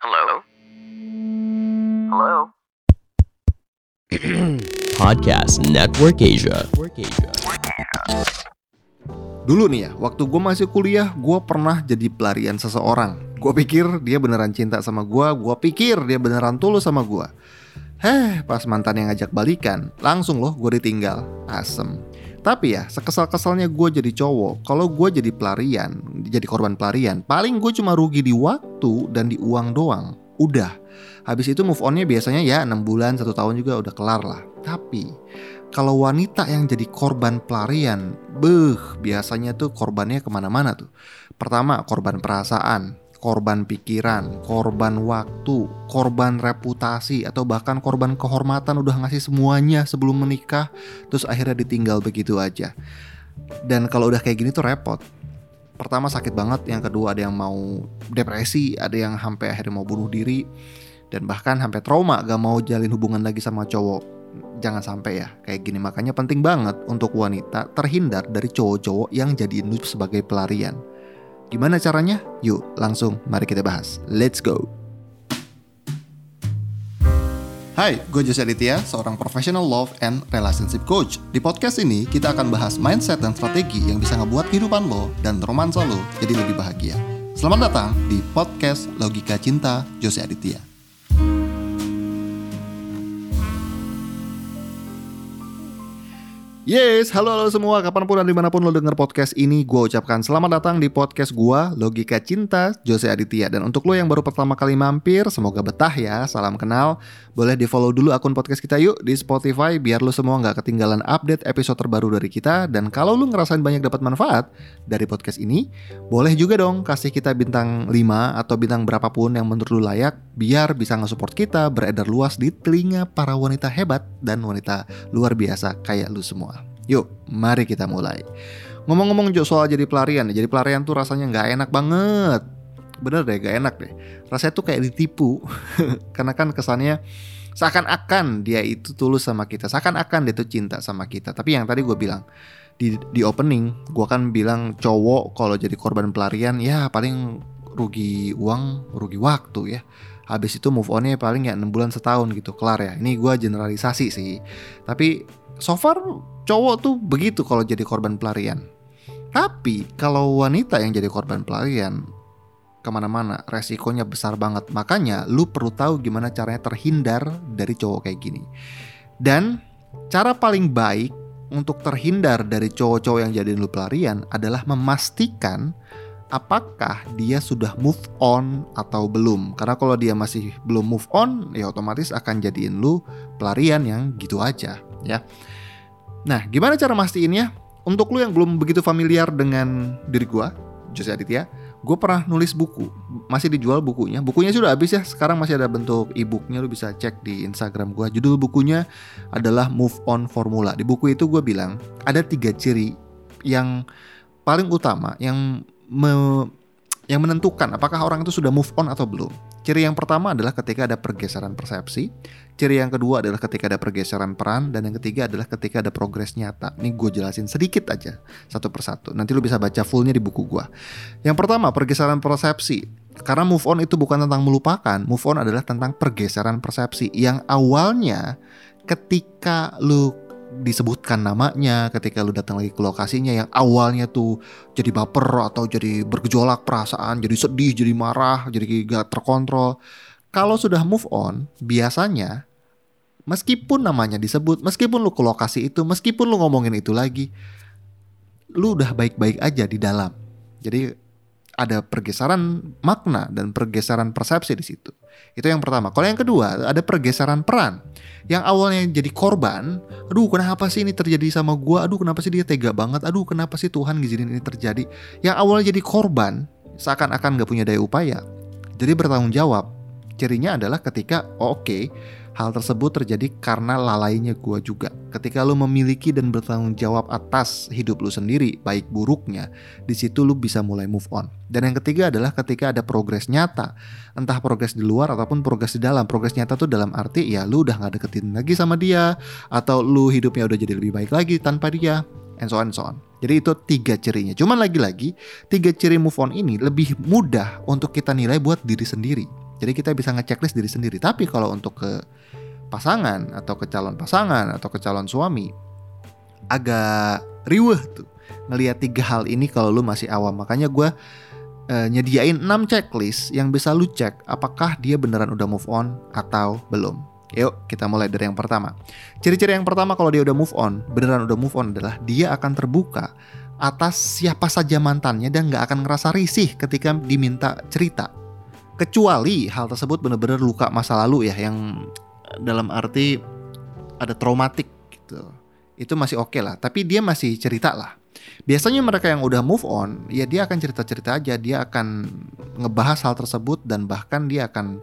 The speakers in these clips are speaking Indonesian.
Hello? Hello? Podcast Network Asia. Dulu nih ya, waktu gue masih kuliah, gue pernah jadi pelarian seseorang. Gue pikir dia beneran cinta sama gue, gue pikir dia beneran tulus sama gue. Heh, pas mantan yang ngajak balikan, langsung loh gue ditinggal. Asem. Tapi ya, sekesal-kesalnya gue jadi cowok, kalau gue jadi pelarian, jadi korban pelarian, paling gue cuma rugi di waktu dan di uang doang. Udah. Habis itu move onnya biasanya ya 6 bulan, satu tahun juga udah kelar lah. Tapi, kalau wanita yang jadi korban pelarian, beh, biasanya tuh korbannya ke mana-mana tuh. Pertama, korban perasaan, korban pikiran, korban waktu, korban reputasi, atau bahkan korban kehormatan udah ngasih semuanya sebelum menikah, terus akhirnya ditinggal begitu aja. Dan kalau udah kayak gini tuh repot. Pertama sakit banget, yang kedua ada yang mau depresi, ada yang sampai akhirnya mau bunuh diri, dan bahkan sampai trauma gak mau jalin hubungan lagi sama cowok. Jangan sampai ya kayak gini. Makanya penting banget untuk wanita terhindar dari cowok-cowok yang jadiin lu sebagai pelarian. Gimana caranya? Yuk, langsung mari kita bahas. Let's go. Hai, gue Jose Aditya, seorang professional love and relationship coach. Di podcast ini, kita akan bahas mindset dan strategi yang bisa ngebuat kehidupan lo dan romansa lo jadi lebih bahagia. Selamat datang di podcast Logika Cinta Jose Aditya. Yes, halo halo semua, kapan pun dan di mana pun lo denger podcast ini, gue ucapkan selamat datang di podcast gue, Logika Cinta, Jose Aditya. Dan untuk lo yang baru pertama kali mampir, semoga betah ya, salam kenal. Boleh di follow dulu akun podcast kita yuk di Spotify, biar lo semua nggak ketinggalan update episode terbaru dari kita. Dan kalau lo ngerasain banyak dapat manfaat dari podcast ini, boleh juga dong kasih kita bintang 5 atau bintang berapapun yang menurut lo layak, biar bisa nge-support kita beredar luas di telinga para wanita hebat dan wanita luar biasa kayak lu semua. Yuk, mari kita mulai. Ngomong-ngomong soal jadi pelarian, jadi pelarian tuh rasanya nggak enak banget. Bener deh, gak enak deh. Rasanya tuh kayak ditipu. Karena kan kesannya seakan-akan dia itu tulus sama kita, seakan-akan dia tuh cinta sama kita. Tapi yang tadi gue bilang di di opening, gue kan bilang cowok kalau jadi korban pelarian ya paling rugi uang, rugi waktu ya. Habis itu move onnya paling ya 6 bulan setahun gitu, kelar ya. Ini gue generalisasi sih. Tapi so far cowok tuh begitu kalau jadi korban pelarian. Tapi kalau wanita yang jadi korban pelarian ke mana-mana resikonya besar banget. Makanya lu perlu tahu gimana caranya terhindar dari cowok kayak gini. Dan cara paling baik untuk terhindar dari cowok-cowok yang jadi lu pelarian adalah memastikan apakah dia sudah move on atau belum. Karena kalau dia masih belum move on, ya otomatis akan jadiin lu pelarian yang gitu aja, ya. Nah, gimana cara mastiinnya? Untuk lu yang belum begitu familiar dengan diri gua, Jose Aditya, gue pernah nulis buku, masih dijual bukunya. Bukunya sudah habis ya, sekarang masih ada bentuk e-booknya, lu bisa cek di Instagram gua. Judul bukunya adalah Move On Formula. Di buku itu gue bilang ada tiga ciri yang paling utama yang me, yang menentukan apakah orang itu sudah move on atau belum. Ciri yang pertama adalah ketika ada pergeseran persepsi, ciri yang kedua adalah ketika ada pergeseran peran, dan yang ketiga adalah ketika ada progres nyata. Ini gue jelasin sedikit aja, satu persatu. Nanti lu bisa baca fullnya di buku gue. Yang pertama, pergeseran persepsi. Karena move on itu bukan tentang melupakan, move on adalah tentang pergeseran persepsi. Yang awalnya ketika lu disebutkan namanya ketika lu datang lagi ke lokasinya yang awalnya tuh jadi baper atau jadi bergejolak perasaan, jadi sedih, jadi marah, jadi gak terkontrol. Kalau sudah move on, biasanya meskipun namanya disebut, meskipun lu ke lokasi itu, meskipun lu ngomongin itu lagi, lu udah baik-baik aja di dalam. Jadi ada pergeseran makna dan pergeseran persepsi di situ. Itu yang pertama. Kalau yang kedua, ada pergeseran peran. Yang awalnya jadi korban, aduh kenapa sih ini terjadi sama gua? Aduh kenapa sih dia tega banget? Aduh kenapa sih Tuhan ngizinin ini terjadi? Yang awalnya jadi korban, seakan-akan gak punya daya upaya. Jadi bertanggung jawab. Cirinya adalah ketika, oh, oke, okay, hal tersebut terjadi karena lalainya gua juga. Ketika lu memiliki dan bertanggung jawab atas hidup lu sendiri, baik buruknya, di situ lu bisa mulai move on. Dan yang ketiga adalah ketika ada progres nyata, entah progres di luar ataupun progres di dalam. Progres nyata tuh dalam arti ya lu udah gak deketin lagi sama dia, atau lu hidupnya udah jadi lebih baik lagi tanpa dia, and so on and so on. Jadi itu tiga cirinya. Cuman lagi-lagi tiga ciri move on ini lebih mudah untuk kita nilai buat diri sendiri. Jadi kita bisa ngechecklist diri sendiri. Tapi kalau untuk ke pasangan atau ke calon pasangan atau ke calon suami agak riweh tuh ngelihat tiga hal ini kalau lu masih awam. Makanya gue uh, nyediain 6 checklist yang bisa lu cek apakah dia beneran udah move on atau belum. Yuk kita mulai dari yang pertama. Ciri-ciri yang pertama kalau dia udah move on, beneran udah move on adalah dia akan terbuka atas siapa saja mantannya dan nggak akan ngerasa risih ketika diminta cerita. Kecuali hal tersebut bener-bener luka masa lalu ya yang dalam arti ada traumatik gitu. Itu masih oke okay lah, tapi dia masih cerita lah. Biasanya mereka yang udah move on, ya dia akan cerita-cerita aja, dia akan ngebahas hal tersebut dan bahkan dia akan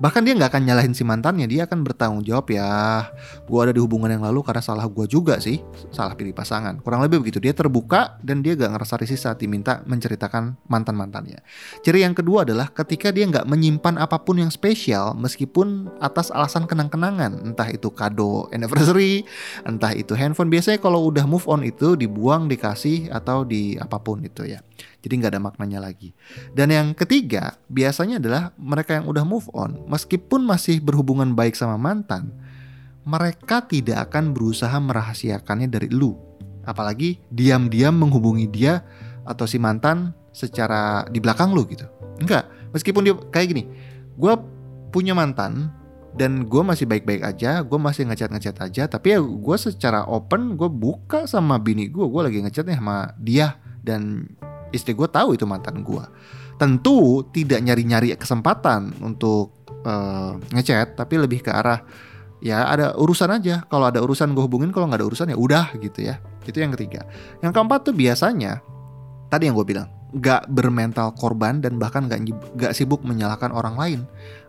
bahkan dia nggak akan nyalahin si mantannya dia akan bertanggung jawab ya. Gue ada di hubungan yang lalu karena salah gue juga sih. Salah pilih pasangan. Kurang lebih begitu. Dia terbuka dan dia gak ngerasa risih saat diminta menceritakan mantan mantannya ciri yang kedua adalah ketika dia nggak menyimpan apa pun yang spesial meskipun atas alasan kenang-kenangan. Entah itu kado anniversary entah itu handphone. Biasanya kalau udah move on itu dibuang dikasih atau di apa pun itu ya jadi nggak ada maknanya lagi. Dan yang ketiga, biasanya adalah mereka yang udah move on, meskipun masih berhubungan baik sama mantan, mereka tidak akan berusaha merahasiakannya dari lu. Apalagi diam-diam menghubungi dia atau si mantan secara di belakang lu gitu. Enggak, meskipun dia kayak gini, gue punya mantan dan gue masih baik-baik aja, gue masih ngechat-ngechat aja, tapi ya gue secara open gue buka sama bini gue, gue lagi ngechatnya sama dia dan istri gue tahu itu mantan gue tentu tidak nyari-nyari kesempatan untuk uh, ngechat tapi lebih ke arah ya ada urusan aja. Kalau ada urusan gue hubungin kalau nggak ada urusan ya udah gitu ya. Itu yang ketiga. Yang keempat tuh biasanya tadi yang gue bilang nggak bermental korban dan bahkan nggak nggak sibuk menyalahkan orang lain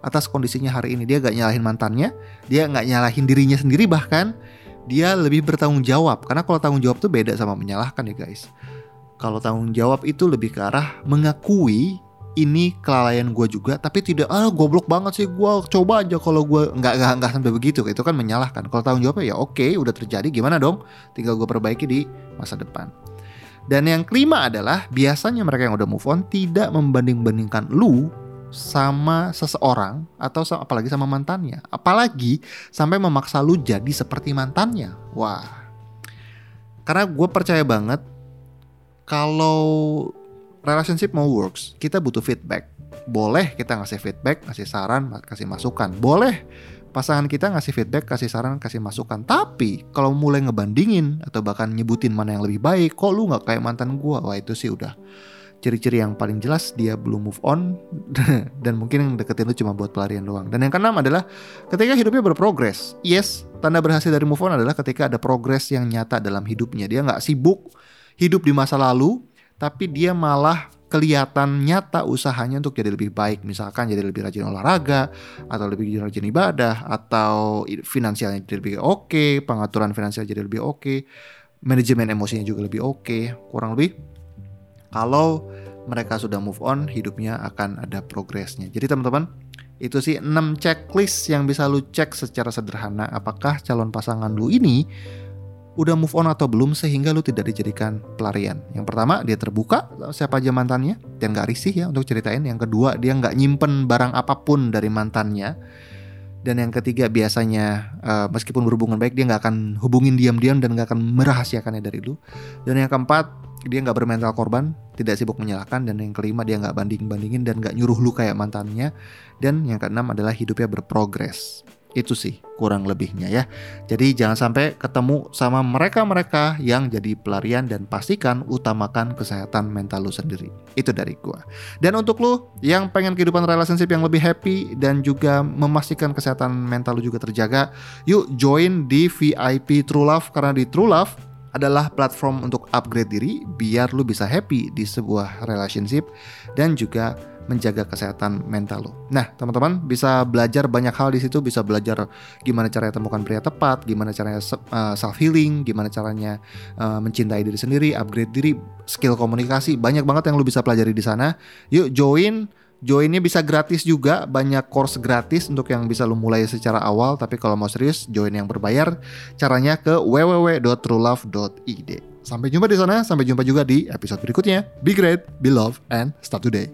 atas kondisinya hari ini. Dia nggak nyalahin mantannya dia nggak nyalahin dirinya sendiri bahkan dia lebih bertanggung jawab. Karena kalau tanggung jawab tuh beda sama menyalahkan ya guys kalau tanggung jawab itu lebih ke arah mengakui ini kelalaian gue juga tapi tidak ah goblok banget sih gue coba aja kalau gue nggak nggak nggak sampai begitu itu kan menyalahkan. Kalau tanggung jawabnya ya oke udah terjadi gimana dong? Tinggal gue perbaiki di masa depan. Dan yang kelima adalah biasanya mereka yang udah move on tidak membanding-bandingkan lu sama seseorang atau sama, apalagi sama mantannya. Apalagi sampai memaksa lu jadi seperti mantannya. Wah. Karena gue percaya banget kalau relationship mau works, kita butuh feedback. Boleh kita ngasih feedback, kasih saran, kasih masukan. Boleh pasangan kita ngasih feedback, kasih saran, kasih masukan. Tapi kalau mulai ngebandingin atau bahkan nyebutin mana yang lebih baik, kok lu nggak kayak mantan gua? Wah itu sih udah ciri-ciri yang paling jelas dia belum move on dan mungkin yang deketin lu cuma buat pelarian doang. Dan yang keenam adalah ketika hidupnya berprogres. Yes, tanda berhasil dari move on adalah ketika ada progres yang nyata dalam hidupnya. Dia nggak sibuk hidup di masa lalu, tapi dia malah kelihatan nyata usahanya untuk jadi lebih baik. Misalkan jadi lebih rajin olahraga, atau lebih rajin ibadah, atau finansialnya jadi lebih oke, okay, pengaturan finansial jadi lebih oke, okay, manajemen emosinya juga lebih oke. Okay. Kurang lebih, kalau mereka sudah move on, hidupnya akan ada progresnya. Jadi teman-teman, itu sih 6 checklist yang bisa lu cek secara sederhana apakah calon pasangan lu ini udah move on atau belum sehingga lu tidak dijadikan pelarian. Yang pertama dia terbuka siapa aja mantannya dan gak risih ya untuk ceritain. Yang kedua dia nggak nyimpen barang apa pun dari mantannya. Dan yang ketiga biasanya uh, meskipun berhubungan baik dia nggak akan hubungin diam-diam dan nggak akan merahasiakannya dari lu. Dan yang keempat dia nggak bermental korban, tidak sibuk menyalahkan. Dan yang kelima dia nggak banding-bandingin dan nggak nyuruh lu kayak mantannya. Dan yang keenam adalah hidupnya berprogres. Itu sih kurang lebihnya ya. Jadi jangan sampai ketemu sama mereka-mereka yang jadi pelarian dan pastikan utamakan kesehatan mental lu sendiri. Itu dari gua. Dan untuk lu yang pengen kehidupan relationship yang lebih happy dan juga memastikan kesehatan mental lu juga terjaga, yuk join di VIP True Love karena di True Love adalah platform untuk upgrade diri biar lu bisa happy di sebuah relationship dan juga menjaga kesehatan mental lo. Nah, teman-teman bisa belajar banyak hal di situ, bisa belajar gimana caranya temukan pria tepat, gimana caranya uh, self healing, gimana caranya uh, mencintai diri sendiri, upgrade diri, skill komunikasi, banyak banget yang lo bisa pelajari di sana. Yuk join Joinnya bisa gratis juga, banyak course gratis untuk yang bisa lo mulai secara awal. Tapi kalau mau serius, join yang berbayar. Caranya ke www.truelove.id. Sampai jumpa di sana, sampai jumpa juga di episode berikutnya. Be great, be love, and start today.